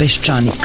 Peščanik.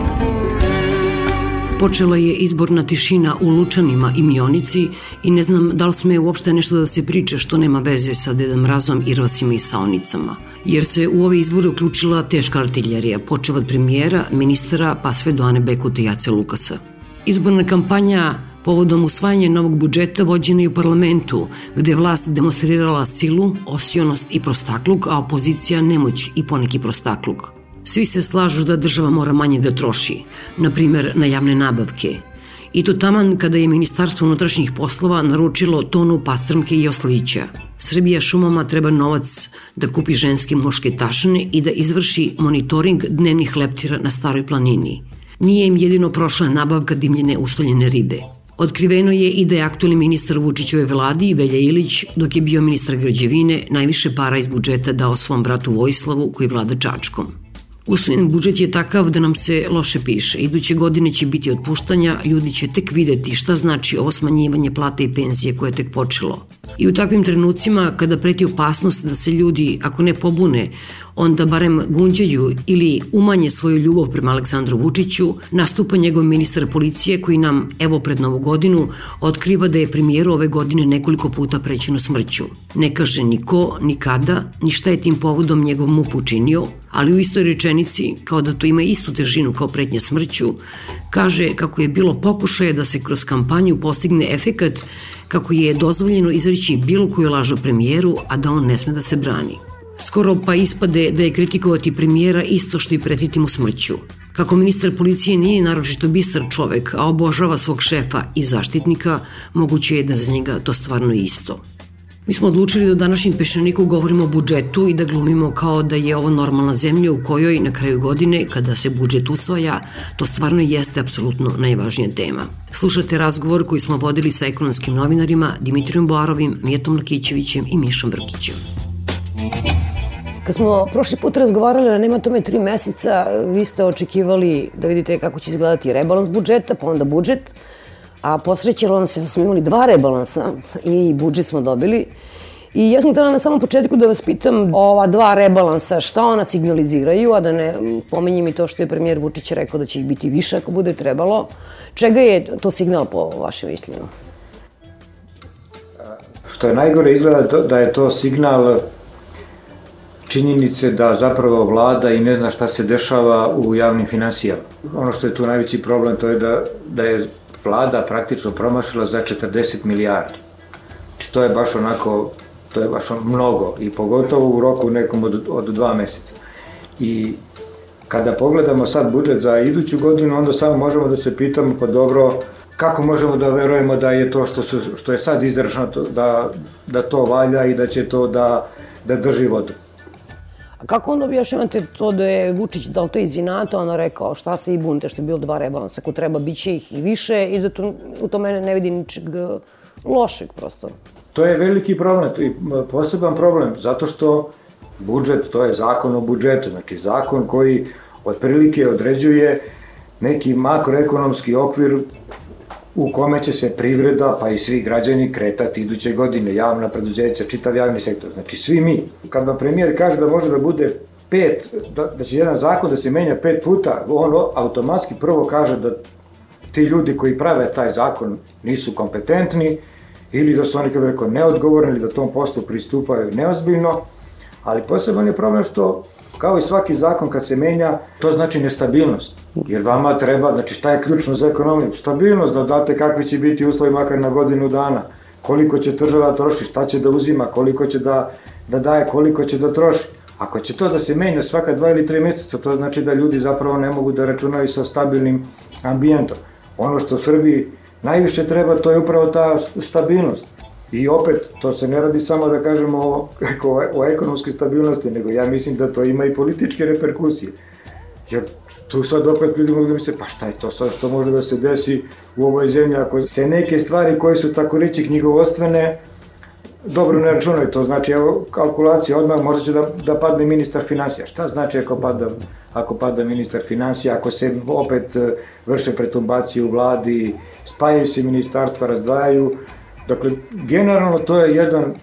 Počela je izborna tišina u Lučanima i Mionici i ne znam da li sme uopšte nešto da se priča što nema veze sa Deda Mrazom i Rosima i Saonicama. Jer se u ove izbore uključila teška artiljerija, počeo od premijera, ministara pa sve do Ane Bekute i Jace Lukasa. Izborna kampanja povodom usvajanja novog budžeta vođena je u parlamentu, gde je vlast demonstrirala silu, osionost i prostakluk, a opozicija nemoć i poneki prostakluk. Svi se slažu da država mora manje da troši, na primer na javne nabavke. I to taman kada je Ministarstvo unutrašnjih poslova naručilo tonu pastrmke i oslića. Srbija šumama treba novac da kupi ženske muške tašne i da izvrši monitoring dnevnih leptira na staroj planini. Nije im jedino prošla nabavka dimljene usoljene ribe. Otkriveno je i da je aktualni ministar Vučićove vladi Velja Ilić, dok je bio ministar građevine, najviše para iz budžeta dao svom bratu Vojislavu koji vlada Čačkom. Usvojen budžet je takav da nam se loše piše. Iduće godine će biti otpuštanja, ljudi će tek videti šta znači ovo smanjivanje plate i penzije koje je tek počelo. I u takvim trenucima kada preti opasnost da se ljudi, ako ne pobune, onda barem gunđaju ili umanje svoju ljubav prema Aleksandru Vučiću, nastupa njegov ministar policije koji nam, evo pred novu godinu, otkriva da je premijeru ove godine nekoliko puta prećeno smrću. Ne kaže ni ko, ni kada, ni šta je tim povodom njegov mup učinio, ali u istoj rečenici, kao da to ima istu težinu kao pretnja smrću, kaže kako je bilo pokušaje da se kroz kampanju postigne efekat kako je dozvoljeno izreći bilo koju lažu premijeru, a da on ne sme da se brani. Skoro pa ispade da je kritikovati premijera isto što i pretiti mu smrću. Kako ministar policije nije naročito bistar čovek, a obožava svog šefa i zaštitnika, moguće je da za njega to stvarno isto. Mi smo odlučili da u današnjem pešaniku govorimo o budžetu i da glumimo kao da je ovo normalna zemlja u kojoj na kraju godine, kada se budžet usvaja, to stvarno jeste apsolutno najvažnija tema. Slušate razgovor koji smo vodili sa ekonomskim novinarima Dimitrijom Boarovim, Mijetom Lakićevićem i Mišom Brkićem. Kad smo prošli put razgovarali, a nema tome tri meseca, vi ste očekivali da vidite kako će izgledati rebalans budžeta, pa onda budžet, a posrećilo nam se da smo imali dva rebalansa i budžet smo dobili. I ja sam htjela na samom početku da vas pitam ova dva rebalansa, šta ona signaliziraju, a da ne pomenjim i to što je premijer Vučić rekao da će ih biti više ako bude trebalo. Čega je to signal po vašem mišljenju? Što je najgore izgleda da je to signal činjenice da zapravo vlada i ne zna šta se dešava u javnim finansijama. Ono što je tu najveći problem to je da, da je vlada praktično promašila za 40 milijardi. Znači to je baš onako, to je baš mnogo i pogotovo u roku nekom od, od dva meseca. I kada pogledamo sad budžet za iduću godinu, onda samo možemo da se pitamo, pa dobro, kako možemo da verujemo da je to što, su, što je sad izrašeno, da, da to valja i da će to da, da drži vodu. A kako onda objašnjavate to da je Vučić dao to iz inata, ono rekao šta se i bunite što je bilo dva rebalansa, ako treba biće ih i više i da to, u tome ne vidi ničeg lošeg prosto. To je veliki problem, to je poseban problem, zato što budžet, to je zakon o budžetu, znači zakon koji otprilike određuje neki makroekonomski okvir u kome će se privreda, pa i svi građani kretati iduće godine, javna preduzeća, čitav javni sektor. Znači svi mi. Kad vam premijer kaže da može da bude pet, da, da će jedan zakon da se menja pet puta, on automatski prvo kaže da ti ljudi koji prave taj zakon nisu kompetentni ili da su oni, kako neodgovorni ili da tom poslu pristupaju neozbiljno, ali poseban je problem što Kao i svaki zakon kad se menja, to znači nestabilnost. Jer vama treba, znači šta je ključno za ekonomiju? Stabilnost, da date kakvi će biti uslovi makar na godinu dana. Koliko će država troši, šta će da uzima, koliko će da, da daje, koliko će da troši. Ako će to da se menja svaka dva ili tri meseca, to znači da ljudi zapravo ne mogu da računaju sa stabilnim ambijentom. Ono što Srbiji najviše treba, to je upravo ta stabilnost. I opet, to se ne radi samo da kažemo o, o, ekonomskoj stabilnosti, nego ja mislim da to ima i političke reperkusije. Jer tu sad opet ljudi mogu da misle, pa šta je to sad što može da se desi u ovoj zemlji ako se neke stvari koje su tako reći knjigovostvene dobro ne računaju, to znači evo kalkulacija odmah možda će da, da padne ministar financija. Šta znači ako pada, ako pada ministar financija, ako se opet e, vrše pretumbacije u vladi, spajaju se ministarstva, razdvajaju, Dakle, generalno to je jedan,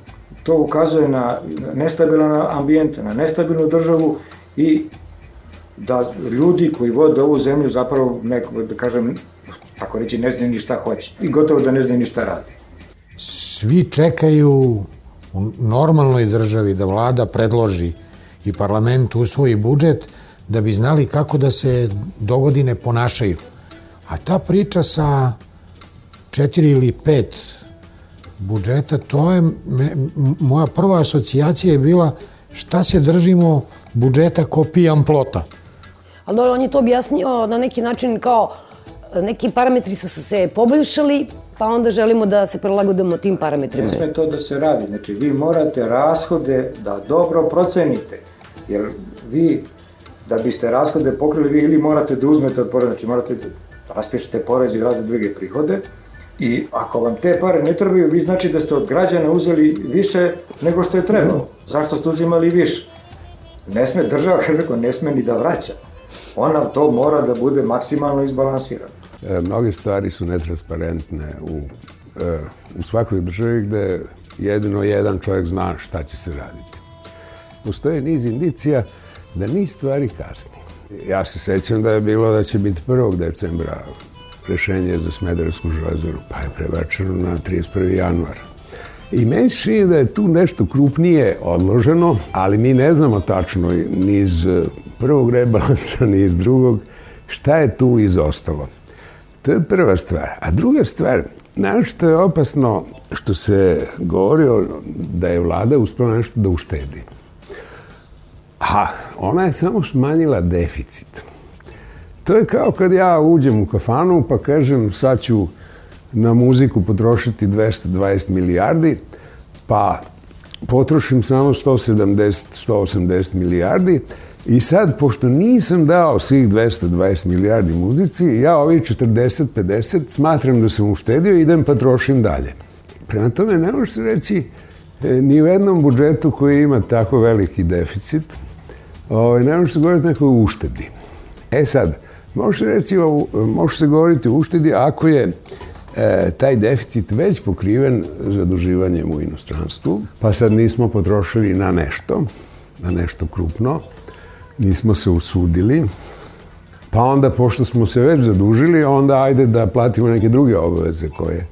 to ukazuje na nestabilan ambijent, na nestabilnu državu i da ljudi koji vode ovu zemlju zapravo, neko, da kažem, tako reći, ne znaju ni šta hoće i gotovo da ne znaju ni šta radi. Svi čekaju u normalnoj državi da vlada predloži i parlament usvoji budžet da bi znali kako da se dogodine ponašaju. A ta priča sa četiri ili pet budžeta, to je, me, moja prva asocijacija je bila šta se držimo budžeta ko pijan plota. Ali dobro, on je to objasnio na neki način kao neki parametri su se poboljšali, pa onda želimo da se prilagodimo tim parametrima. Ne sme to da se radi. Znači, vi morate rashode da dobro procenite. Jer vi, da biste rashode pokrili, vi ili morate da uzmete od poreza, znači morate da raspišete porez i razne druge prihode, I ako vam te pare ne trebaju, vi znači da ste od građana uzeli više nego što je trebalo. Zašto ste uzimali više? Ne sme država, kako ne sme ni da vraća. Ona to mora da bude maksimalno izbalansirana. E, mnoge stvari su netransparentne u, e, u svakoj državi gde jedino jedan čovjek zna šta će se raditi. Postoje niz indicija da niz stvari kasni. Ja se sećam da je bilo da će biti 1. decembra rešenje za Smederevsku železaru, pa je prebačeno na 31. januar. I meni se da je tu nešto krupnije odloženo, ali mi ne znamo tačno ni iz prvog rebalansa, ni iz drugog, šta je tu izostalo. To je prva stvar. A druga stvar, što je opasno što se govorio da je vlada uspela nešto da uštedi. A ona je samo smanjila deficit. To je kao kad ja uđem u kafanu pa kažem sad ću na muziku potrošiti 220 milijardi, pa potrošim samo 170, 180 milijardi i sad, pošto nisam dao svih 220 milijardi muzici, ja ovih 40, 50 smatram da sam uštedio i idem pa trošim dalje. Prema tome, ne može se reći e, ni u jednom budžetu koji ima tako veliki deficit, ovaj, ne može se govoriti nekoj uštedi. E sad, Može, reći, može se govoriti o uštedi ako je e, taj deficit već pokriven zaduživanjem u inostranstvu, pa sad nismo potrošili na nešto, na nešto krupno, nismo se usudili, pa onda, pošto smo se već zadužili, onda ajde da platimo neke druge obaveze koje,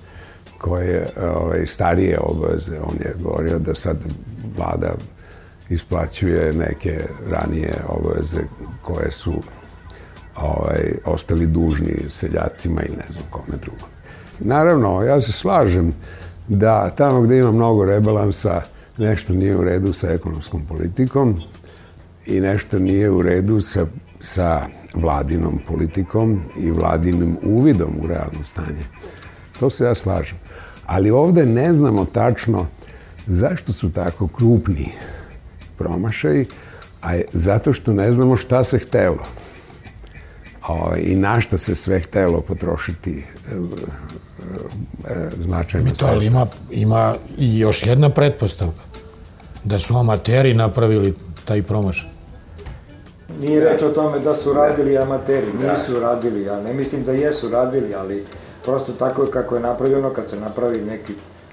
koje ovaj, starije obaveze. On je govorio da sad vlada isplaćuje neke ranije obaveze koje su ovaj, ostali dužni seljacima i ne znam kome drugom. Naravno, ja se slažem da tamo gde ima mnogo rebalansa nešto nije u redu sa ekonomskom politikom i nešto nije u redu sa, sa vladinom politikom i vladinim uvidom u realno stanje. To se ja slažem. Ali ovde ne znamo tačno zašto su tako krupni promašaji, a zato što ne znamo šta se htelo ovaj, i na što se sve htelo potrošiti e, e, e, značajno sredstva. Ali ima, ima i još jedna pretpostavka, da su amateri napravili taj promašaj. Nije reč o tome da su radili amateri, nisu radili, ja ne mislim da jesu radili, ali prosto tako kako je napravljeno, kad se napravi neki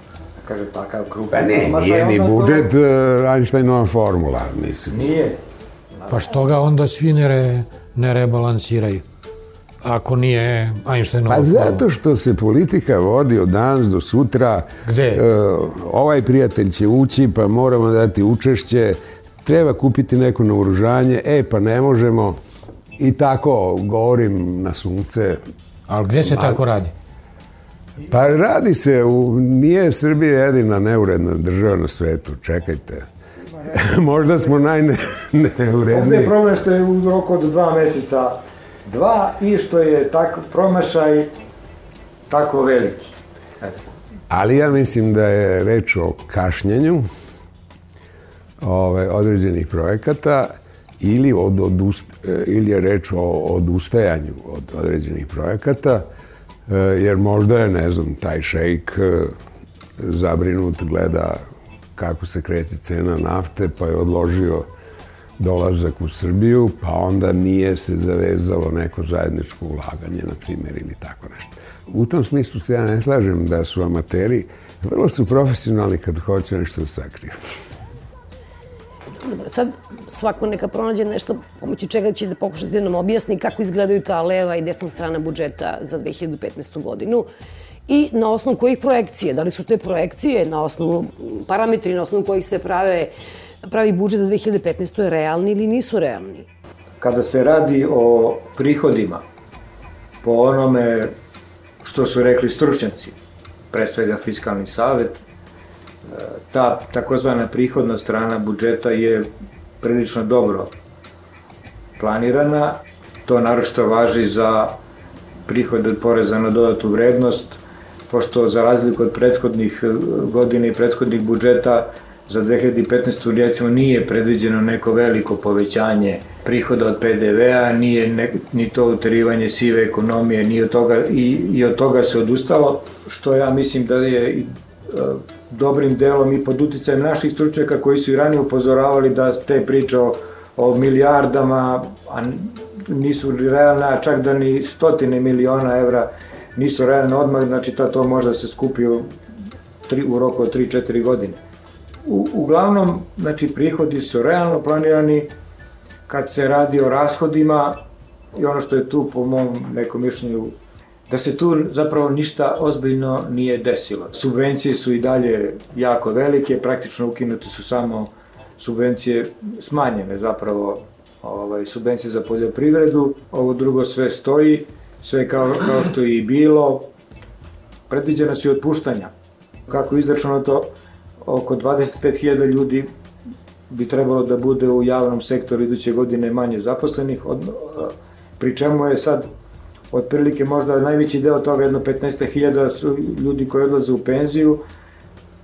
da kaže takav krug. Pa ne, nije ni budžet to... Einsteinova formula, mislim. Nije. Pa što ga onda svi ne, re, ne rebalansiraju? Ako nije Einsteinova Pa zato što se politika vodi od danas do sutra. Gde? Uh, ovaj prijatelj će ući, pa moramo dati učešće. treba kupiti neko naoružanje, e pa ne možemo i tako govorim na sunce. Ali gde se Ma, tako radi? Pa radi se, u, nije Srbija jedina neuredna država na svetu, čekajte. Možda smo najneuredniji. Ovde je problem što je u roku od dva meseca dva i što je tako promašaj tako veliki. Eto. Ali ja mislim da je reč o kašnjenju ove, određenih projekata ili, od, odust, ili je reč o odustajanju od određenih projekata, e, jer možda je, ne znam, taj šejk e, zabrinut, gleda kako se kreće cena nafte, pa je odložio dolazak u Srbiju, pa onda nije se zavezalo neko zajedničko ulaganje, na primjer, ili tako nešto. U tom smislu se ja ne slažem da su amateri, vrlo su profesionalni kad hoće nešto da sakriju. Dobro, sad svako neka pronađe nešto pomoću čega će da pokušati da nam objasni kako izgledaju ta leva i desna strana budžeta za 2015. godinu i na osnovu kojih projekcije, da li su te projekcije na osnovu parametri na osnovu kojih se prave pravi budžet za 2015. realni ili nisu realni? Kada se radi o prihodima, po onome što su rekli stručnjaci, pre svega Fiskalni savet, ta takozvana prihodna strana budžeta je prilično dobro planirana. To naročito važi za prihod od poreza na dodatu vrednost, pošto za razliku od prethodnih godina i prethodnih budžeta za 2015. recimo nije predviđeno neko veliko povećanje prihoda od PDV-a, nije ne, ni to uterivanje sive ekonomije, ni od toga, i, i od toga se odustalo, što ja mislim da je i dobrim delom i pod uticajem naših stručnjaka koji su i ranije upozoravali da te priče o, o milijardama, a nisu realne, a čak da ni stotine miliona evra nisu realne odmah, znači ta to možda se skupi u, tri, u roku od 3-4 godine. U, uglavnom, znači prihodi su realno planirani kad se radi o rashodima i ono što je tu po mom nekom mišljenju da se tu zapravo ništa ozbiljno nije desilo. Subvencije su i dalje jako velike, praktično ukinute su samo subvencije smanjene zapravo ovaj, subvencije za poljoprivredu, ovo drugo sve stoji, sve kao, kao što je i bilo, predviđena su i otpuštanja. Kako je to, oko 25.000 ljudi bi trebalo da bude u javnom sektoru iduće godine manje zaposlenih, od, pri čemu je sad otprilike možda najveći deo toga, jedno 15.000 su ljudi koji odlaze u penziju,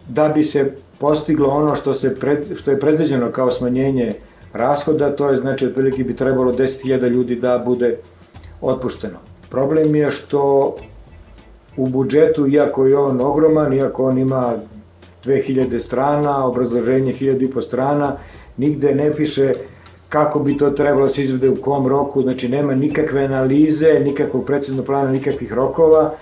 da bi se postiglo ono što, se pred, što je predviđeno kao smanjenje rashoda, to je znači otprilike bi trebalo 10.000 ljudi da bude otpušteno. Problem je što u budžetu, iako je on ogroman, iako on ima 2000 strana, obrazloženje 1500 strana, nigde ne piše kako bi to trebalo da se izvede u kom roku, znači nema nikakve analize, nikakvog preciznog plana, nikakvih rokova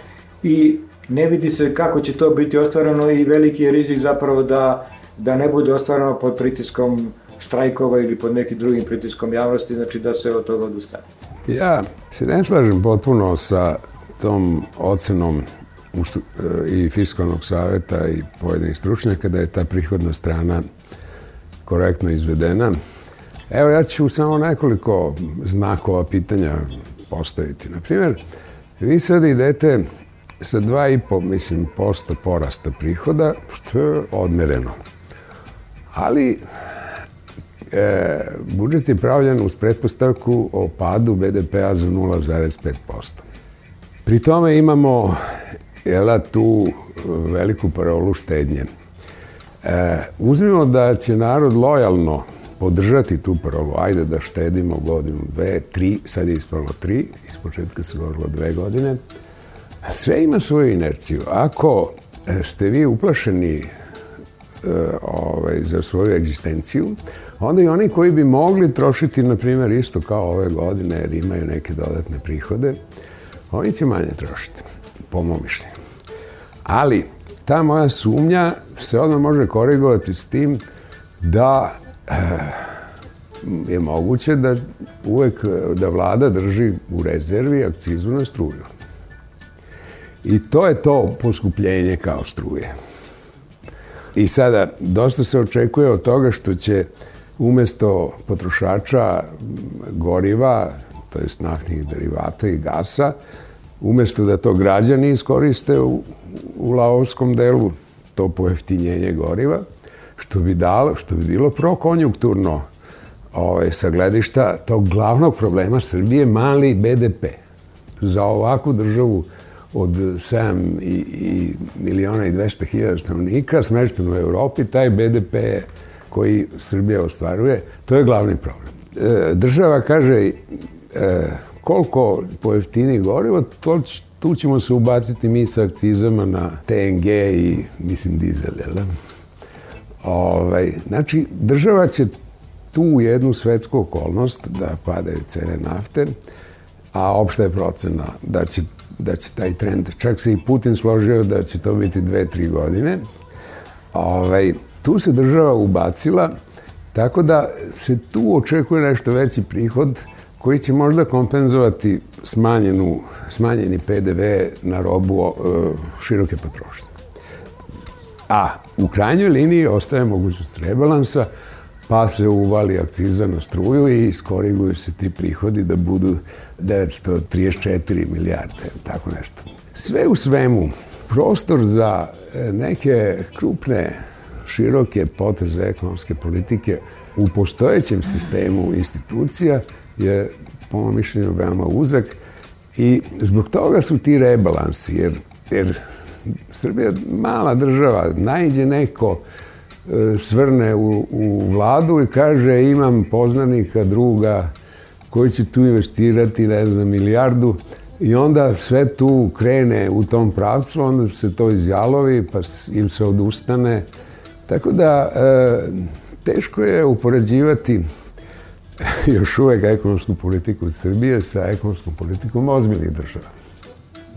i ne vidi se kako će to biti ostvareno i veliki je rizik zapravo da, da ne bude ostvareno pod pritiskom štrajkova ili pod nekim drugim pritiskom javnosti, znači da se od toga odustane. Ja se ne slažem potpuno sa tom ocenom i fiskalnog saveta i pojedinih stručnjaka da je ta prihodna strana korektno izvedena. Evo ja ću samo nekoliko znakova pitanja postaviti. Na primjer, vi sad idete sa 2,5, mislim, posto porasta prihoda, što je odmereno. Ali e, budžet je pravljen uz pretpostavku o padu BDP-a za 0,5%. Pri tome imamo jela, tu veliku parolu štednje. E, uzmimo da će narod lojalno podržati tu parolu, ajde da štedimo godinu, dve, tri, sad je ispalo tri, iz početka se govorilo dve godine, sve ima svoju inerciju. Ako ste vi uplašeni ovaj, za svoju egzistenciju, onda i oni koji bi mogli trošiti, na primjer, isto kao ove godine, jer imaju neke dodatne prihode, oni će manje trošiti, po mom mišljenju. Ali, ta moja sumnja se odmah može korigovati s tim da je moguće da uvek da vlada drži u rezervi akcizu na struju. I to je to poskupljenje kao struje. I sada, dosta se očekuje od toga što će umesto potrošača goriva, to jest naftnih derivata i gasa, umesto da to građani iskoriste u, u laovskom delu, to poeftinjenje goriva, što bi, dalo, što bi bilo prokonjunkturno ovaj, sa gledišta tog glavnog problema Srbije, mali BDP. Za ovakvu državu od 7 i, i miliona i 200 hiljada stanovnika, smešteno u Evropi, taj BDP koji Srbija ostvaruje, to je glavni problem. E, država kaže e, koliko pojeftini gorivo, to, tu ćemo se ubaciti mi sa akcizama na TNG i, mislim, dizel, jel? Ovaj, znači, država će tu jednu svetsku okolnost da padaju cene nafte, a opšta je procena da će, da će taj trend, čak se i Putin složio da će to biti dve, tri godine, ovaj, tu se država ubacila, tako da se tu očekuje nešto veći prihod koji će možda kompenzovati smanjenu, smanjeni PDV na robu široke potrošnje. A u krajnjoj liniji ostaje mogućnost rebalansa, pa se uvali akciza na struju i skoriguju se ti prihodi da budu 934 milijarde, tako nešto. Sve u svemu, prostor za e, neke krupne, široke poteze ekonomske politike u postojećem sistemu institucija je, po mojom mišljenju, veoma uzak i zbog toga su ti rebalansi, jer, jer Srbija je mala država, najđe neko svrne u, u vladu i kaže imam poznanika, druga, koji će tu investirati, ne znam, milijardu i onda sve tu krene u tom pravcu, onda se to izjalovi, pa im se odustane. Tako da, e, teško je upoređivati još uvek ekonomsku politiku Srbije sa ekonomskom politikom ozbiljnih država.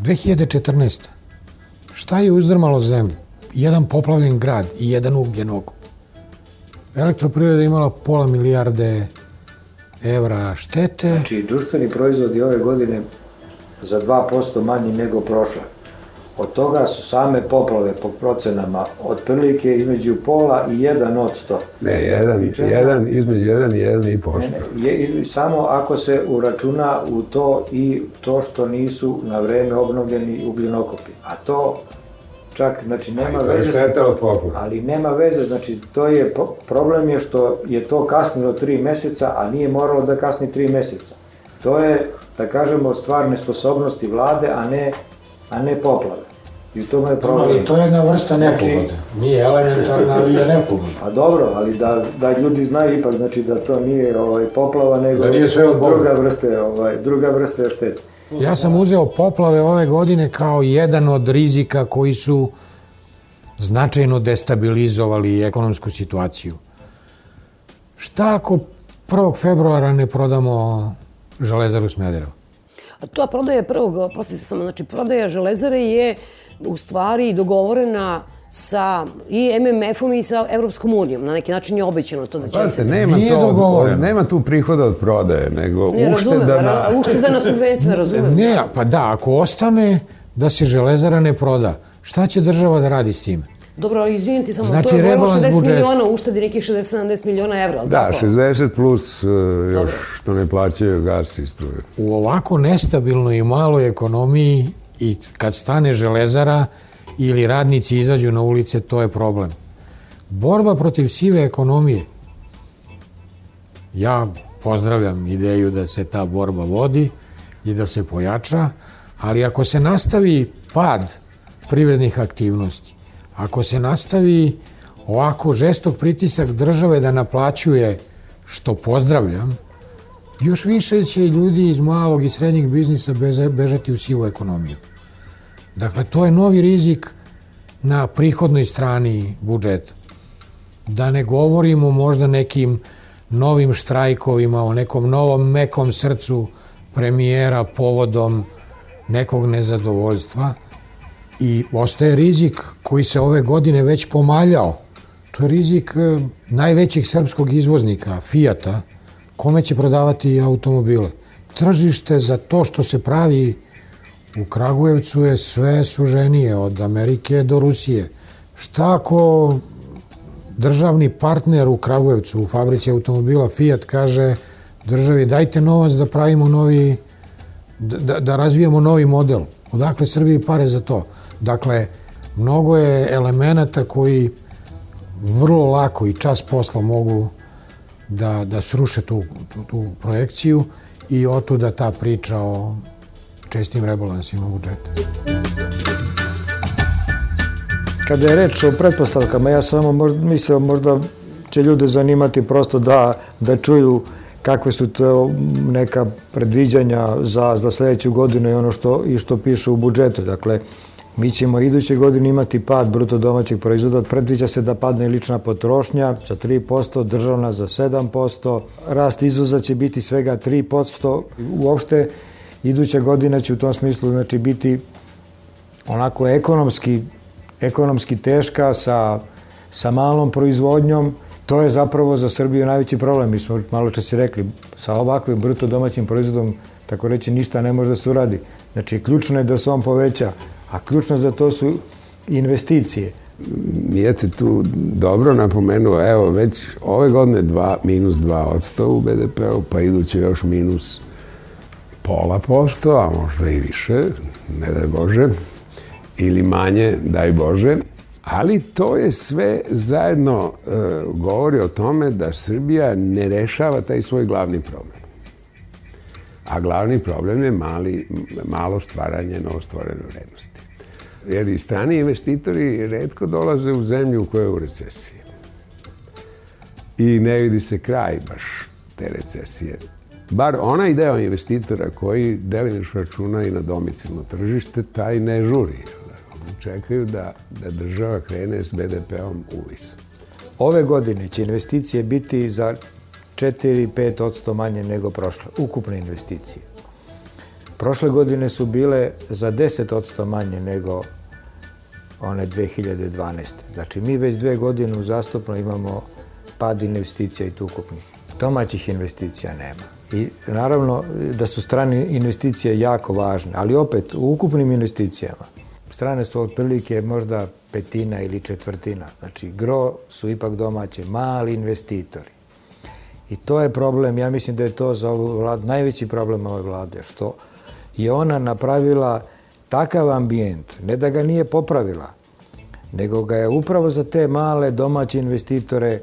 2014. Šta je uzdrmalo zemlju? Jedan poplavljen grad i jedan ugljen oko. Elektroprivreda imala pola milijarde evra štete. Znači, društveni proizvodi ove godine za 2% manji nego prošle. Od toga su same poplave po procenama otprilike između pola i 1 od 100. Ne, jedan, jedan, između 1 i 1 i pošto. Ne, ne, je, samo ako se uračuna u to i to što nisu na vreme obnovljeni ugljenokopi. A to čak, znači nema to veze. Ali nema veze, znači to je, problem je što je to kasnilo tri meseca, a nije moralo da kasni tri meseca. To je, da kažemo, stvar nesposobnosti vlade, a ne, a ne poplave. I to je problem. Ali to je jedna vrsta nepogode. Znači, nije elementarna, ali je nepogoda. Pa dobro, ali da, da ljudi znaju ipak, znači da to nije ovaj, poplava, nego da nije sve druga vrste, ovaj, druga vrste štete. Ja sam uzeo poplave ove godine kao jedan od rizika koji su značajno destabilizovali ekonomsku situaciju. Šta ako 1. februara ne prodamo železaru Smederevo? A to prodaja prvog, prostite samo, znači prodaja železare je u stvari dogovorena sa i MMF-om i sa Evropskom unijom. Na neki način je obećano to da će Pazite, se... nema, Nije to, dogovoreno. nema tu prihoda od prodaje, nego ne, ušteda razumem, na... Ušteda na subvencije, razumem. Ne, pa da, ako ostane da se železara ne proda, šta će država da radi s time? Dobro, izvinite samo, znači, to je rebalans 60 budžeta. miliona, uštedi nekih 60-70 miliona evra, Da, tako? 60 plus uh, još Dobro. što ne plaćaju gas i struje. U ovako nestabilnoj i maloj ekonomiji i kad stane železara ili radnici izađu na ulice, to je problem. Borba protiv sive ekonomije. Ja pozdravljam ideju da se ta borba vodi i da se pojača, ali ako se nastavi pad privrednih aktivnosti, ako se nastavi ovako žestok pritisak države da naplaćuje, što pozdravljam, još više će ljudi iz malog i srednjeg biznisa bežati u sivu ekonomiju. Dakle, to je novi rizik na prihodnoj strani budžeta. Da ne govorimo možda nekim novim štrajkovima, o nekom novom mekom srcu premijera povodom nekog nezadovoljstva i ostaje rizik koji se ove godine već pomaljao. To je rizik e, najvećeg srpskog izvoznika, Fijata, kome će prodavati automobile. Tržište za to što se pravi U Kragujevcu je sve suženije, od Amerike do Rusije. Šta ako državni partner u Kragujevcu u fabrici automobila Fiat kaže državi dajte novac da pravimo novi da, da razvijemo novi model. Odakle Srbiji pare za to? Dakle, mnogo je elemenata koji vrlo lako i čas posla mogu da, da sruše tu, tu, tu projekciju i otuda ta priča o čestim rebalansima budžeta. Kada je reč o pretpostavkama, ja samo možda, mislio možda će ljude zanimati prosto da, da čuju kakve su to neka predviđanja za, za sledeću godinu i ono što, i što piše u budžetu. Dakle, Mi ćemo iduće godine imati pad bruto domaćeg proizvoda. Predviđa se da padne lična potrošnja za 3%, državna za 7%. Rast izvoza će biti svega 3%. Uopšte, iduća godina će u tom smislu znači, biti onako ekonomski, ekonomski teška sa, sa malom proizvodnjom. To je zapravo za Srbiju najveći problem. Mi smo malo čas rekli, sa ovakvim bruto domaćim proizvodom, tako reći, ništa ne može da se uradi. Znači, ključno je da se on poveća a ključno za to su investicije. Mijete tu dobro napomenuo, evo već ove godine dva, minus 2% u BDP-u, pa iduće još minus pola posto, a možda i više, ne daj Bože, ili manje, daj Bože. Ali to je sve zajedno e, govori o tome da Srbija ne rešava taj svoj glavni problem. A glavni problem je mali, malo stvaranje novostvorene vrednosti. Jer i strani investitori redko dolaze u zemlju koja je u recesiji. I ne vidi se kraj baš te recesije. Bar onaj deo investitora koji deliniš računa i na domicilno tržište, taj ne žuri. Oni čekaju da, da država krene s BDP-om u vis. Ove godine će investicije biti za 4-5% manje nego prošle, ukupne investicije. Prošle godine su bile za 10% manje nego one 2012. Znači, mi već dve godine uzastopno imamo pad investicija i ukupnih. Domaćih investicija nema. I naravno da su strane investicije jako važne, ali opet u ukupnim investicijama strane su otprilike možda petina ili četvrtina. Znači, gro su ipak domaće, mali investitori. I to je problem, ja mislim da je to za ovu vladu, najveći problem ove vlade, što je ona napravila takav ambijent, ne da ga nije popravila, nego ga je upravo za te male domaće investitore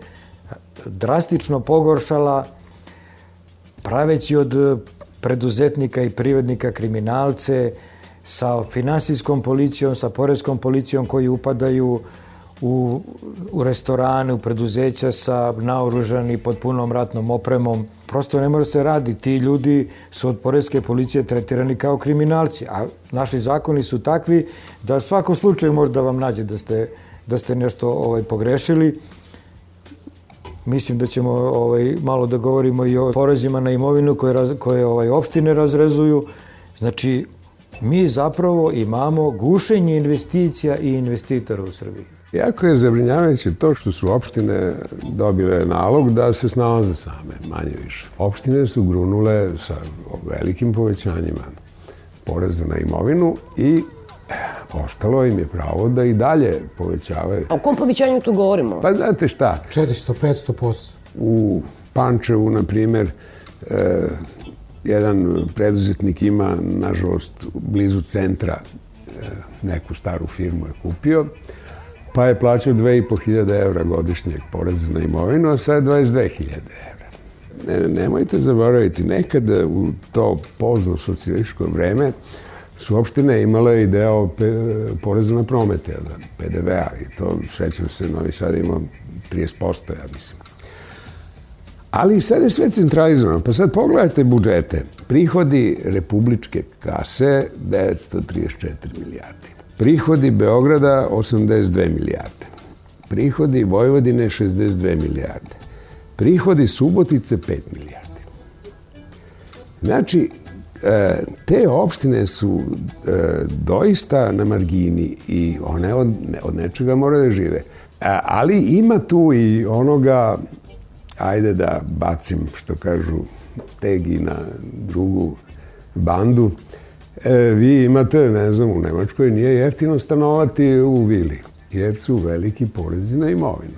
drastično pogoršala, praveći od preduzetnika i privrednika kriminalce, sa finansijskom policijom, sa poreskom policijom koji upadaju u, u restorane, u preduzeća sa naoružani pod punom ratnom opremom. Prosto ne može se radi. Ti ljudi su od poreske policije tretirani kao kriminalci, a naši zakoni su takvi da u svakom slučaju može da vam nađe da ste, da ste nešto ovaj, pogrešili. Mislim da ćemo ovaj, malo da govorimo i o porezima na imovinu koje, koje ovaj, opštine razrezuju. Znači, mi zapravo imamo gušenje investicija i investitora u Srbiji. Jako je zabrinjavajuće to što su opštine dobile nalog da se snalaze same, manje više. Opštine su grunule sa velikim povećanjima poreza na imovinu i ostalo im je pravo da i dalje povećavaju. A o kom povećanju tu govorimo? Pa znate šta? 400-500%. U Pančevu, na primer, e, jedan preduzetnik ima, nažalost, blizu centra e, neku staru firmu je kupio pa je plaćao 2500 evra godišnjeg poreza na imovinu, a sad 22.000 evra. Ne, nemojte zaboraviti, nekada u to pozno socijalističko vreme su opštine imale i deo poreza na promete, PDV-a, i to, sećam se, Novi Sad ima 30%, ja mislim. Ali sad je sve centralizovano. Pa sad pogledajte budžete. Prihodi republičke kase 934 milijardi. Prihodi Beograda 82 milijarde. Prihodi Vojvodine 62 milijarde. Prihodi Subotice 5 milijarde. Znači, e, te opštine su e, doista na margini i one od, od nečega moraju da žive. E, ali ima tu i onoga, ajde da bacim, što kažu, tegi na drugu bandu, E, vi imate, ne znam, u Nemačkoj nije jeftino stanovati u vili, jer su veliki porezi na imovinu.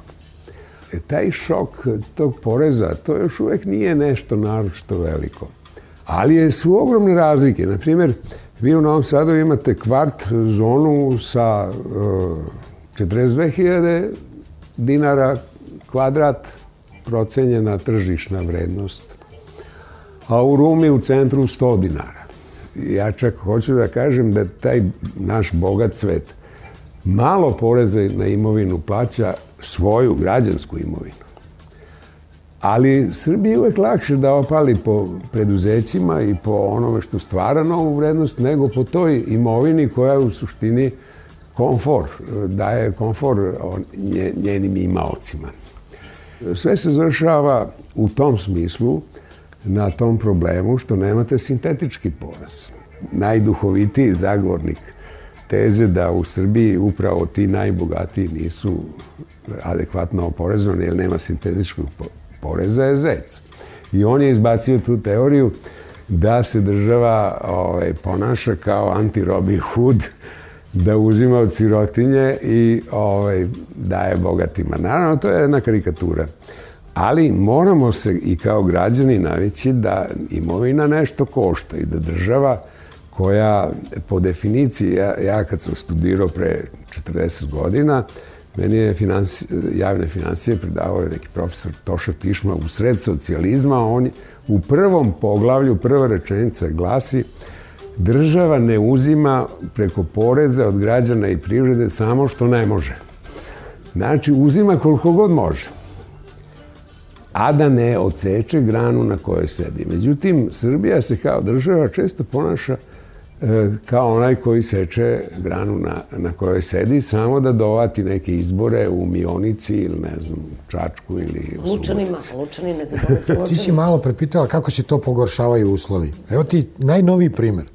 e, taj šok tog poreza, to još uvek nije nešto naročito veliko. Ali su ogromne razlike. Naprimjer, vi u Novom Sadu imate kvart zonu sa uh, 42.000 dinara kvadrat procenjena tržišna vrednost, a u Rumi u centru 100 dinara. Ja čak hoću da kažem da taj naš bogat svet malo poreza na imovinu plaća svoju građansku imovinu. Ali Srbiji je uvek lakše da opali po preduzećima i po onome što stvara novu vrednost nego po toj imovini koja je u suštini komfor, daje komfor njenim imaocima. Sve se završava u tom smislu na tom problemu što nemate sintetički poraz. Najduhovitiji zagovornik teze da u Srbiji upravo ti najbogatiji nisu adekvatno oporezovani jer nema sintetičkog poreza je zec. I on je izbacio tu teoriju da se država ovaj, ponaša kao anti-Robin Hood, da uzima od sirotinje i ovaj, daje bogatima. Naravno, to je jedna karikatura. Ali moramo se i kao građani navići da imovina nešto košta i da država koja po definiciji, ja, ja kad sam studirao pre 40 godina, meni je financi, javne financije predavao neki profesor Toša Tišma u sred socijalizma, on u prvom poglavlju, prva rečenica glasi država ne uzima preko poreza od građana i privrede samo što ne može. Znači, uzima koliko god može a da ne oceče granu na kojoj sedi. Međutim, Srbija se kao država često ponaša kao onaj koji seče granu na, na kojoj sedi, samo da dovati neke izbore u Mionici ili ne znam, Čačku ili u Lučanima, Lučani ne zaboravite. Ti si malo prepitala kako se to pogoršavaju uslovi. Evo ti najnoviji primer.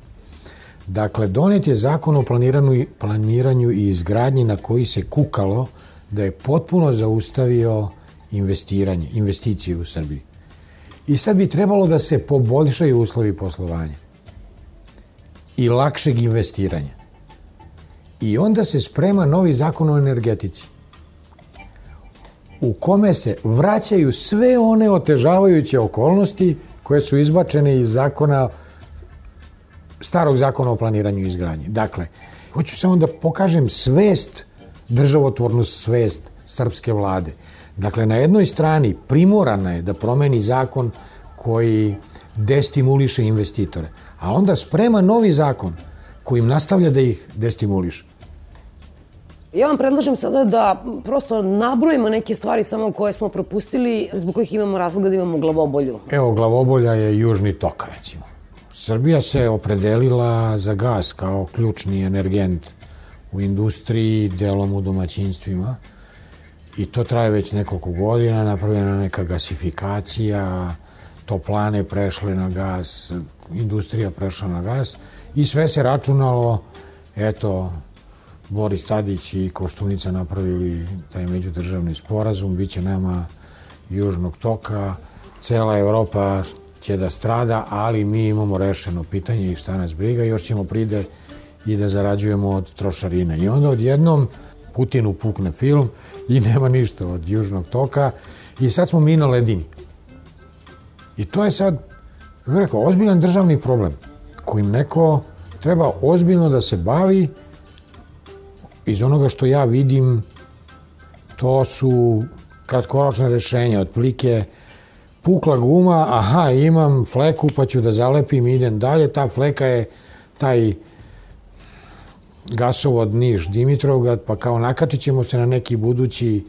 Dakle, donet je zakon o planiranju, planiranju i izgradnji na koji se kukalo da je potpuno zaustavio investiranje, investicije u Srbiji. I sad bi trebalo da se poboljšaju uslovi poslovanja i lakšeg investiranja. I onda se sprema novi zakon o energetici u kome se vraćaju sve one otežavajuće okolnosti koje su izbačene iz zakona starog zakona o planiranju i izgradnji. Dakle, hoću samo da pokažem svest, državotvornu svest srpske vlade – Dakle, na jednoj strani primorana je da promeni zakon koji destimuliše investitore, a onda sprema novi zakon kojim nastavlja da ih destimuliše. Ja vam predlažem sada da prosto nabrojimo neke stvari samo koje smo propustili, zbog kojih imamo razloga da imamo glavobolju. Evo, glavobolja je južni tok, recimo. Srbija se opredelila za gas kao ključni energent u industriji, delom u domaćinstvima. I to traje već nekoliko godina, napravljena neka gasifikacija, toplane prešle na gas, industrija prešla na gas i sve se računalo, eto, Boris Tadić i Koštunica napravili taj međudržavni sporazum, bit će nama južnog toka, cela Evropa će da strada, ali mi imamo rešeno pitanje i šta nas briga, još ćemo pride i da zarađujemo od trošarine. I onda odjednom Putinu pukne film i nema ništa od južnog toka i sad smo mi na ledini. I to je sad, kako rekao, ozbiljan državni problem kojim neko treba ozbiljno da se bavi. Iz onoga što ja vidim to su kratkoročne rešenja, otplike pukla guma, aha, imam fleku pa ću da zalepim i idem dalje, ta fleka je taj gasovod Niš Dimitrovgrad, pa kao nakačit ćemo se na neki budući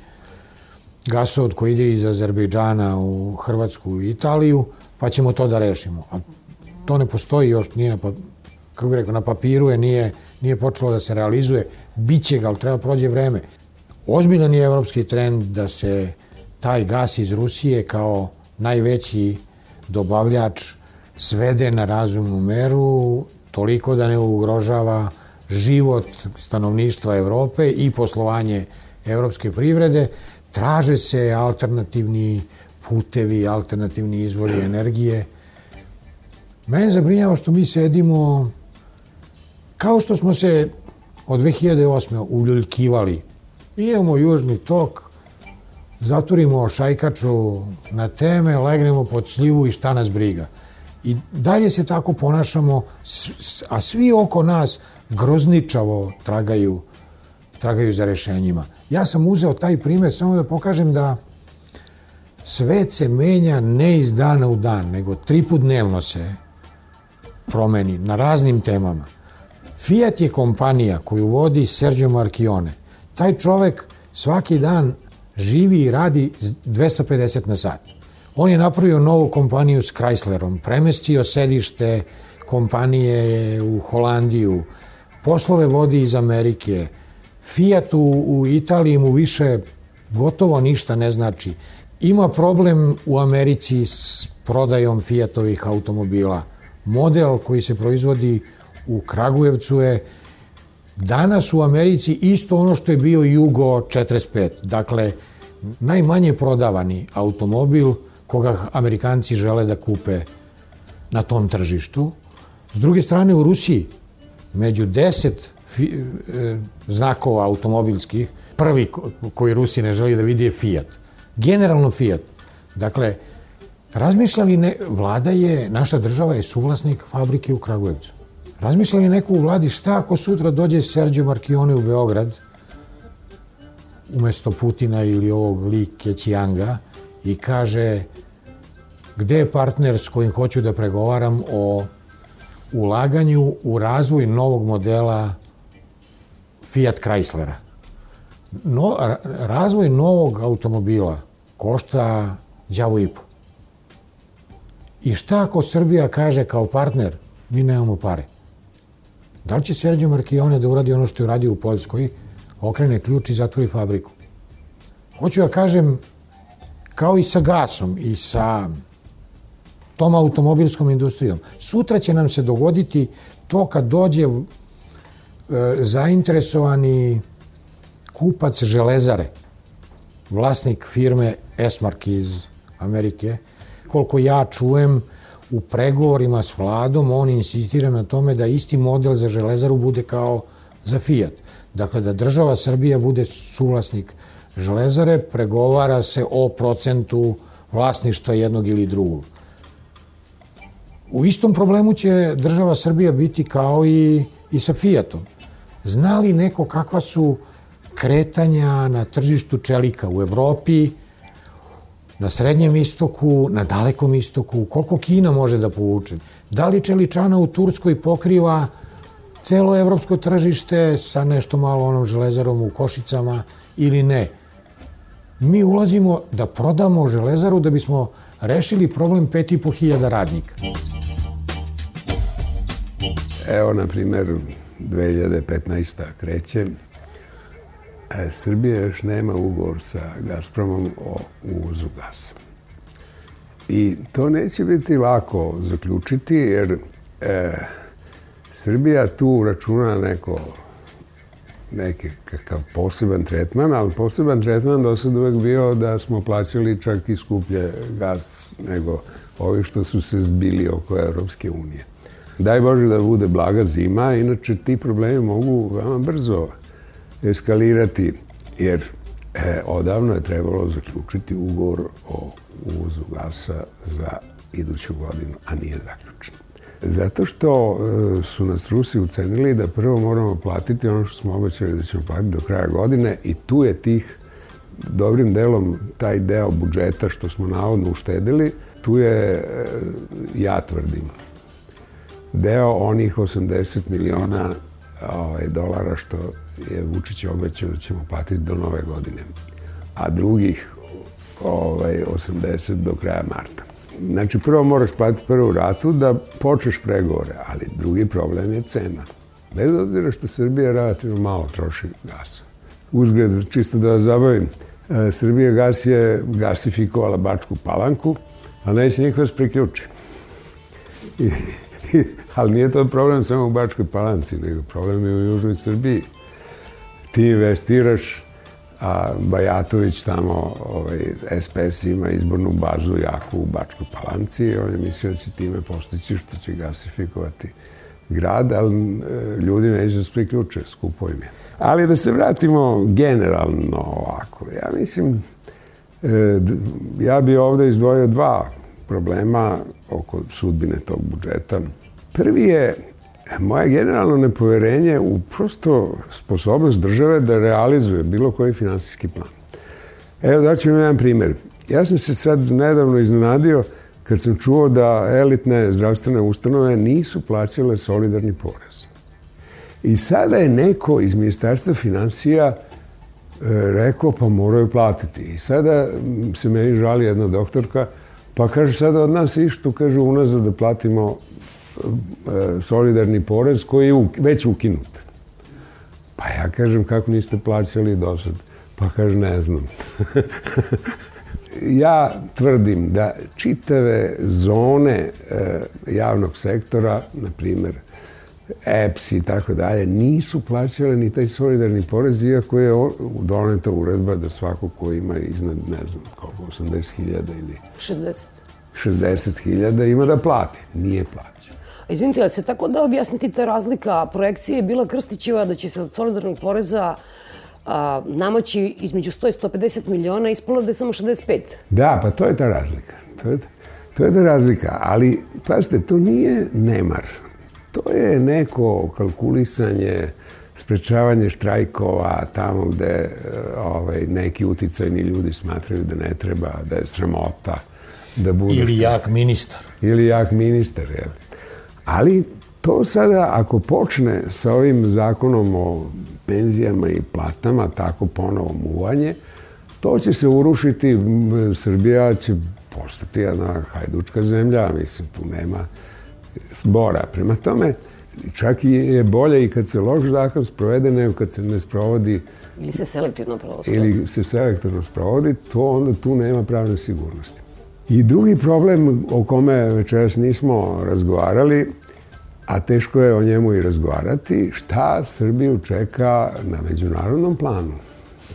gasovod koji ide iz Azerbejdžana u Hrvatsku i Italiju, pa ćemo to da rešimo. A to ne postoji još, nije na, pa, kako bih rekao, na papiru je, nije, nije počelo da se realizuje, biće ga, ali treba prođe vreme. Ozbiljan je evropski trend da se taj gas iz Rusije kao najveći dobavljač svede na razumnu meru, toliko da ne ugrožava život stanovništva Evrope i poslovanje evropske privrede, traže se alternativni putevi, alternativni izvori energije. Mene zabrinjava što mi sedimo kao što smo se od 2008. uljuljkivali. Imamo južni tok, zatvorimo šajkaču na teme, legnemo pod sljivu i šta nas briga. I dalje se tako ponašamo, a svi oko nas grozničavo tragaju, tragaju za rešenjima. Ja sam uzeo taj primjer samo da pokažem da svet se menja ne iz dana u dan, nego tri put dnevno se promeni na raznim temama. Fiat je kompanija koju vodi Sergio Marchione. Taj čovek svaki dan živi i radi 250 na sat. On je napravio novu kompaniju s Chryslerom, premestio sedište kompanije u Holandiju, poslove vodi iz Amerike. Fiat u, u Italiji mu više gotovo ništa ne znači. Ima problem u Americi s prodajom Fiatovih automobila. Model koji se proizvodi u Kragujevcu je danas u Americi isto ono što je bio Jugo 45. Dakle, najmanje prodavani automobil koga Amerikanci žele da kupe na tom tržištu. S druge strane, u Rusiji, među deset znakova automobilskih, prvi koji Rusi ne želi da vidi je Fiat. Generalno Fiat. Dakle, razmišljali ne, vlada je, naša država je suvlasnik fabrike u Kragujevcu. Razmišljali neko u vladi šta ako sutra dođe Sergio Marchione u Beograd, umesto Putina ili ovog Li Keqianga i kaže gde je partner s kojim hoću da pregovaram o ulaganju u razvoj novog modela Fiat Chryslera. No, razvoj novog automobila košta djavo i po. I šta ako Srbija kaže kao partner, mi nemamo pare? Da li će Sergio Marchione da uradi ono što je uradio u Poljskoj, okrene ključ i zatvori fabriku? Hoću da kažem, kao i sa gasom i sa tom automobilskom industrijom. Sutra će nam se dogoditi to kad dođe zainteresovani kupac železare, vlasnik firme Esmark iz Amerike, koliko ja čujem, u pregovorima s vladom on insistira na tome da isti model za železaru bude kao za Fiat. Dakle, da država Srbija bude suvlasnik železare, pregovara se o procentu vlasništva jednog ili drugog. U istom problemu će država Srbija biti kao i, i sa Fiatom. Zna li neko kakva su kretanja na tržištu čelika u Evropi, na Srednjem istoku, na Dalekom istoku, koliko Kina može da povuče? Da li čeličana u Turskoj pokriva celo evropsko tržište sa nešto malo onom železarom u Košicama ili ne? Mi ulazimo da prodamo železaru da bismo rešili problem 5.500 radnika. Evo, na primer, 2015. kreće. E, Srbija još nema ugovor sa Gazpromom o uvozu gasa. I to neće biti lako zaključiti, jer e, Srbija tu računa neko neki kakav poseban tretman, ali poseban tretman do sad uvek bio da smo plaćali čak i skuplje gas nego ovi što su se zbili oko Europske unije. Daj Bože da bude blaga zima, inače ti problemi mogu veoma brzo eskalirati, jer e, odavno je trebalo zaključiti ugovor o uvozu gasa za iduću godinu, a nije zaključen. Zato što e, su nas Rusi ucenili da prvo moramo platiti ono što smo obećali da ćemo platiti do kraja godine i tu je tih dobrim delom taj deo budžeta što smo navodno uštedili, tu je, e, ja tvrdim, deo onih 80 miliona ovaj, dolara što je Vučić obećao da ćemo platiti do nove godine, a drugih ovaj, 80 do kraja marta. Znači, prvo moraš platiti prvu ratu da počneš pregovore, ali drugi problem je cena. Bez obzira što Srbija relativno malo troši gasa. Uzgled, čisto da vas zabavim, e, Srbija gas je gasifikovala Bačku palanku, a neće niko vas priključi. Ali nije to problem samo u Bačkoj palanci, nego problem je u Južnoj Srbiji. Ti investiraš a Bajatović tamo, ovaj, SPS ima izbornu bazu jaku u Bačkoj Palanci i on je mislio da će time postići što će gasifikovati grad, ali e, ljudi neće da se priključe, skupo im je. Ali da se vratimo generalno ovako, ja mislim ja bi ovde izdvojio dva problema oko sudbine tog budžeta. Prvi je moje generalno nepoverenje u prosto sposobnost države da realizuje bilo koji finansijski plan. Evo daću vam jedan primjer. Ja sam se sad nedavno iznenadio kad sam čuo da elitne zdravstvene ustanove nisu plaćale solidarni porez. I sada je neko iz Ministarstva financija e, rekao pa moraju platiti. I sada se meni žali jedna doktorka pa kaže sada od nas ištu, kaže unazad da platimo e, solidarni porez koji je već ukinut. Pa ja kažem kako niste plaćali do sad. Pa kaže ne znam. ja tvrdim da čitave zone e, javnog sektora, na primjer EPS i tako dalje, nisu plaćale ni taj solidarni porez, iako je doneta uredba da svako ko ima iznad, ne znam, koliko, 80.000 ili... 60. 60.000 ima da plati. Nije plaća. Izvinite, ali se tako da objasniti ta razlika? Projekcija je bila Krstićeva da će se od solidarnog poreza a, namaći između 100 i 150 miliona, ispalo da je samo 65. Da, pa to je ta razlika. To je, to je ta razlika. Ali, pazite, to nije nemar. To je neko kalkulisanje, sprečavanje štrajkova tamo gde e, ovaj, neki uticajni ljudi smatraju da ne treba, da je sramota, da bude... Ili jak ministar. Ili jak ministar, jel? Ali to sada, ako počne sa ovim zakonom o penzijama i platama, tako ponovo muvanje, to će se urušiti, Srbija će postati jedna hajdučka zemlja, mislim, tu nema zbora. Prema tome, čak i je bolje i kad se loš zakon sprovede nego kad se ne sprovodi ili se selektivno provodi. Ili se selektivno sprovodi, to onda tu nema pravne sigurnosti. I drugi problem o kome večeras nismo razgovarali a teško je o njemu i razgovarati, šta Srbiju čeka na međunarodnom planu.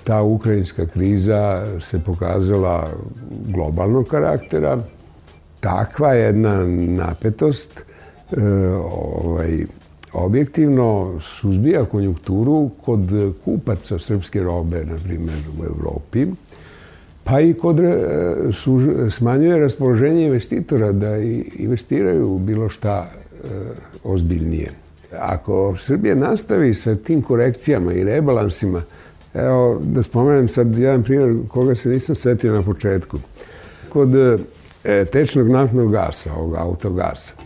Ta ukrajinska kriza se pokazala globalnog karaktera, takva jedna napetost ovaj, objektivno suzbija konjunkturu kod kupaca srpske robe, na primjer u Evropi, pa i kod e, su, smanjuje raspoloženje investitora da investiraju bilo šta e, ozbiljnije. Ako Srbija nastavi sa tim korekcijama i rebalansima, evo da spomenem sad jedan primjer koga se nisam setio na početku. Kod e, tečnog naftnog gasa, ovog autogasa, e,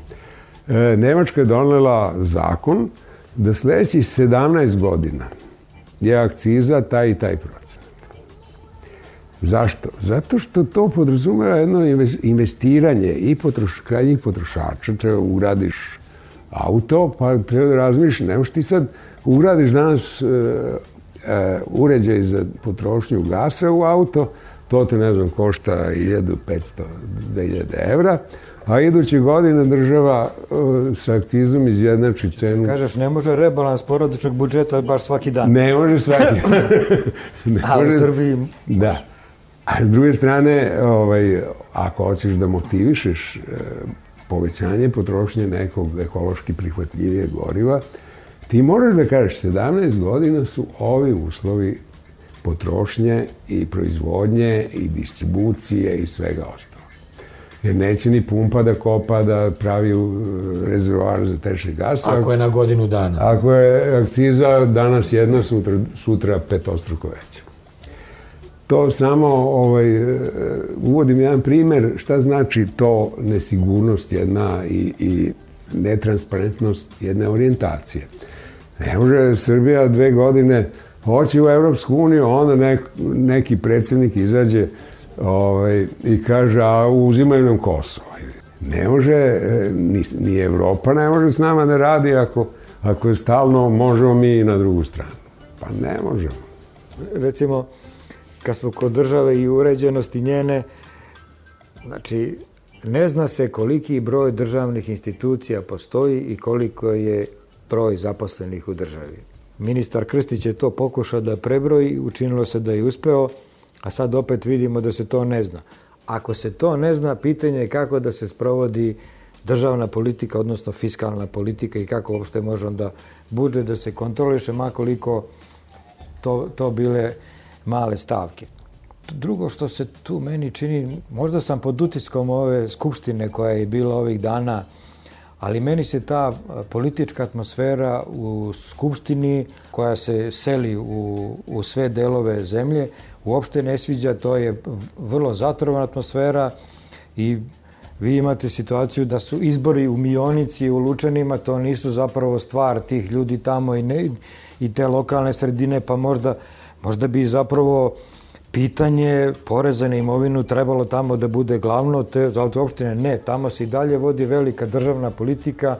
Nemačka je donela zakon da sledećih 17 godina je akciza taj i taj procenat. Zašto? Zato što to podrazumeva jedno investiranje i potroš, krajnjih potrošača, treba uradiš auto, pa treba da razmišljaš, nemoš ti sad ugradiš danas uh, uh, uređaj za potrošnju gasa u auto, to te, ne znam, košta 1500-2000 evra, a iduće godine država uh, sa akcizom izjednači cenu. Kažeš, ne može rebalans porodičnog budžeta baš svaki dan. Ne može svaki dan. ne može... u Srbiji Da. A s druge strane, ovaj, ako hoćeš da motivišeš povećanje potrošnje nekog ekološki prihvatljivije goriva, ti moraš da kažeš 17 godina su ovi uslovi potrošnje i proizvodnje i distribucije i svega ostalo. Jer neće ni pumpa da kopa, da pravi rezervoar za tečni gas. Ako je na godinu dana. Ako je akciza danas jedna, sutra, sutra petostruko veća. To samo ovaj, e, uvodim jedan primer šta znači to nesigurnost jedna i, i netransparentnost jedne orijentacije. Ne može Srbija dve godine hoće u Evropsku uniju, onda nek, neki predsednik izađe ovaj, i kaže, a uzimaju nam Kosovo. Ne može, e, ni, ni Evropa ne može s nama da radi ako, ako je stalno možemo mi na drugu stranu. Pa ne možemo. Recimo, kad smo kod države i uređenosti njene, znači, ne zna se koliki broj državnih institucija postoji i koliko je broj zaposlenih u državi. Ministar Krstić je to pokušao da prebroji, učinilo se da je uspeo, a sad opet vidimo da se to ne zna. Ako se to ne zna, pitanje je kako da se sprovodi državna politika, odnosno fiskalna politika i kako uopšte može onda budžet da se kontroliše, makoliko to, to bile male stavke. drugo što se tu meni čini, možda sam pod utiskom ove skupštine koja je bila ovih dana, ali meni se ta politička atmosfera u skupštini koja se seli u, u sve delove zemlje uopšte ne sviđa, to je vrlo zatrovana atmosfera i vi imate situaciju da su izbori u Mionici, u Lučanima, to nisu zapravo stvar tih ljudi tamo i, ne, i te lokalne sredine, pa možda, možda bi zapravo pitanje poreza na imovinu trebalo tamo da bude glavno, te za opštine ne, tamo se i dalje vodi velika državna politika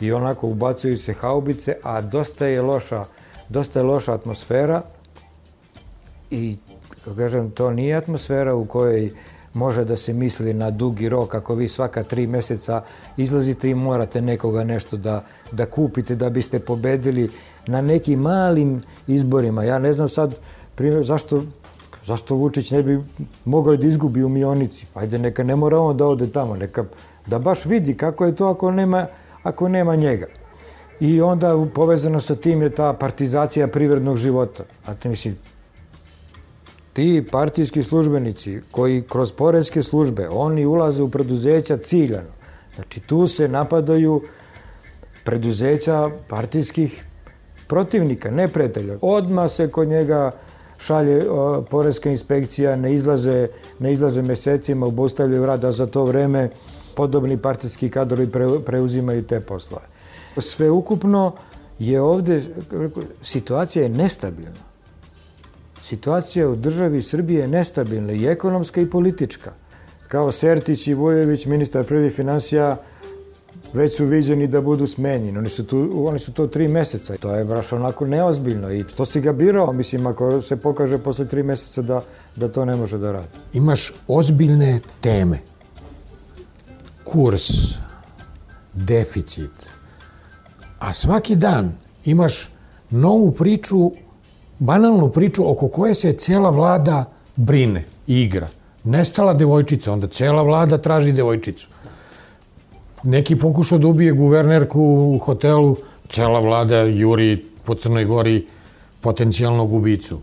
i onako ubacuju se haubice, a dosta je loša, dosta je loša atmosfera i, kako kažem, to nije atmosfera u kojoj može da se misli na dugi rok, ako vi svaka tri meseca izlazite i morate nekoga nešto da, da kupite da biste pobedili na nekim malim izborima. Ja ne znam sad, primjer, zašto Zašto Vučić ne bi mogao da izgubi u Mionici? Ajde, neka ne mora on da ode tamo, neka da baš vidi kako je to ako nema, ako nema njega. I onda povezano sa tim je ta partizacija privrednog života. A te mislim, ti partijski službenici koji kroz porezke službe, oni ulaze u preduzeća ciljano. Znači tu se napadaju preduzeća partijskih protivnika, neprijatelja. Odma se kod njega šalje o, porezka inspekcija, ne izlaze, ne izlaze mesecima, obustavljaju rada za to vreme podobni partijski kadrovi pre, preuzimaju te poslove. Sve ukupno je ovde, situacija je nestabilna. Situacija u državi Srbije je nestabilna i ekonomska i politička. Kao Sertić i Vujović, ministar prvi financija, već su viđeni da budu smenjeni. Oni su, tu, oni su to tri meseca. To je baš onako neozbiljno. I što si ga birao? Mislim, ako se pokaže posle tri meseca da, da to ne može da radi. Imaš ozbiljne teme. Kurs, deficit. A svaki dan imaš novu priču, banalnu priču oko koje se cela vlada brine i igra. Nestala devojčica, onda cela vlada traži devojčicu neki pokušao da ubije guvernerku u hotelu, cela vlada juri po Crnoj Gori potencijalnog ubicu.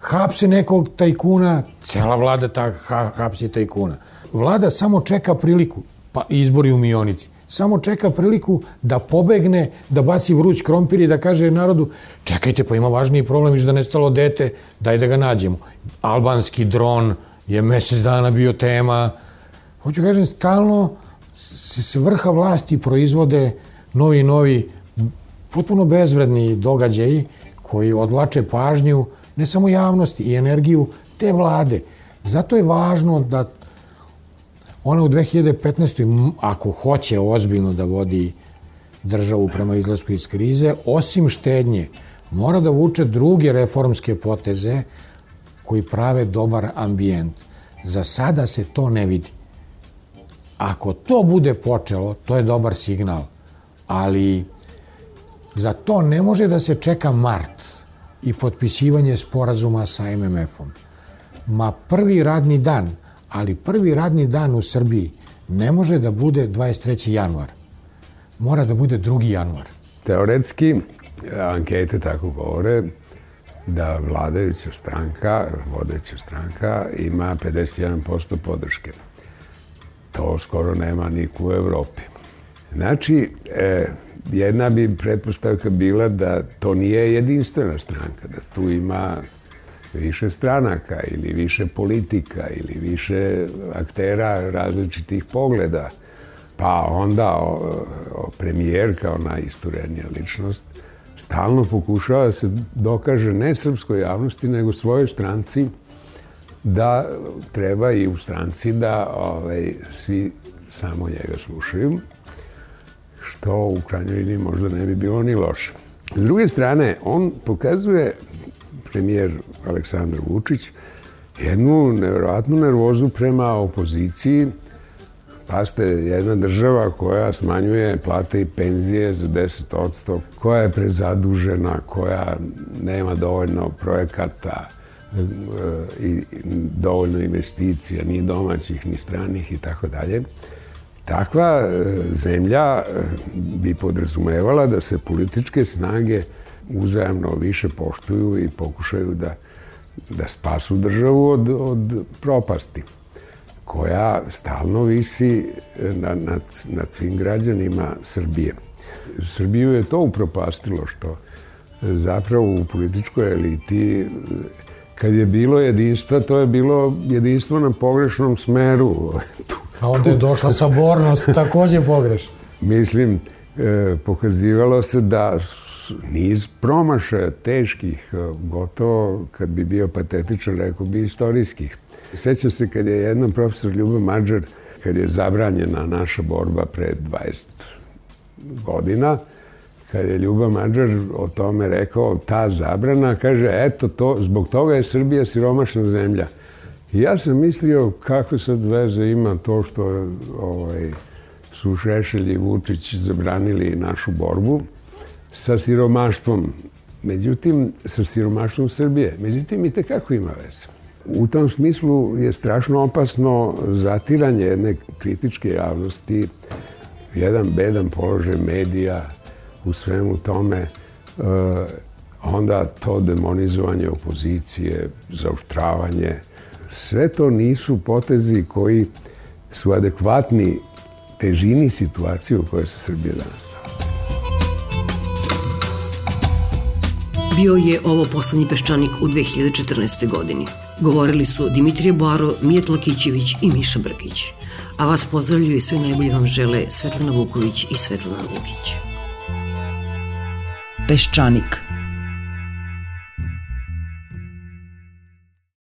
Hapse nekog tajkuna, cela vlada ta, ha, hapsi tajkuna. Vlada samo čeka priliku, pa izbori u Mionici, samo čeka priliku da pobegne, da baci vruć krompir i da kaže narodu čekajte, pa ima važniji problem, da nestalo dete, daj da ga nađemo. Albanski dron je mesec dana bio tema. Hoću kažem, stalno se s vrha vlasti proizvode novi novi potpuno bezvredni događaji koji odlače pažnju ne samo javnosti i energiju te vlade. Zato je važno da ona u 2015. ako hoće ozbiljno da vodi državu prema izlasku iz krize, osim štednje, mora da vuče druge reformske poteze koji prave dobar ambijent. Za sada se to ne vidi. Ako to bude počelo, to je dobar signal, ali za to ne može da se čeka mart i potpisivanje sporazuma sa MMF-om. Ma prvi radni dan, ali prvi radni dan u Srbiji ne može da bude 23. januar. Mora da bude 2. januar. Teoretski, ankete tako govore, da vladajuća stranka, vodeća stranka ima 51% podrške to skoro nema niku u Evropi. Znači, e, jedna bi pretpostavka bila da to nije jedinstvena stranka, da tu ima više stranaka ili više politika ili više aktera različitih pogleda. Pa onda o, o premijer kao najisturenija ličnost stalno pokušava da se dokaže ne srpskoj javnosti nego svojoj stranci da treba i u stranci da ovaj, svi samo njega slušaju, što u krajnjoj liniji možda ne bi bilo ni loše. S druge strane, on pokazuje, premijer Aleksandar Vučić, jednu nevjerojatnu nervozu prema opoziciji. Paste, jedna država koja smanjuje plate i penzije za 10%, koja je prezadužena, koja nema dovoljno projekata, i dovoljno investicija, ni domaćih, ni stranih i tako dalje. Takva e, zemlja e, bi podrazumevala da se političke snage uzajamno više poštuju i pokušaju da da spasu državu od, od propasti koja stalno visi na, nad, nad svim građanima Srbije. Srbiju je to upropastilo što zapravo u političkoj eliti kad je bilo jedinstva, to je bilo jedinstvo na pogrešnom smeru. A onda je došla sabornost, takođe pogrešna. Mislim, e, pokazivalo se da niz promašaja teških, e, gotovo, kad bi bio patetičan, rekao bi istorijskih. Sećam se kad je jednom profesor Ljubav Mađar, kad je zabranjena naša borba pre 20 godina, kad je Ljubav Mađar o tome rekao, ta zabrana, kaže, eto, to, zbog toga je Srbija siromašna zemlja. I ja sam mislio kako sad veze ima to što ovaj, su Šešelj i Vučić zabranili našu borbu sa siromaštvom. Međutim, sa siromaštvom Srbije. Međutim, i tekako ima veze. U tom smislu je strašno opasno zatiranje jedne kritičke javnosti, jedan bedan položaj medija u svemu tome, e, onda to demonizovanje opozicije, zauštravanje, sve to nisu potezi koji su adekvatni težini situacije u kojoj se Srbija danas nalazi. Bio je ovo poslednji peščanik u 2014. godini. Govorili su Dimitrije Boaro, Mijet Lakićević i Miša Brkić. A vas pozdravljaju i sve najbolje vam žele Svetlana Vuković i Svetlana Vukić. Peščanik.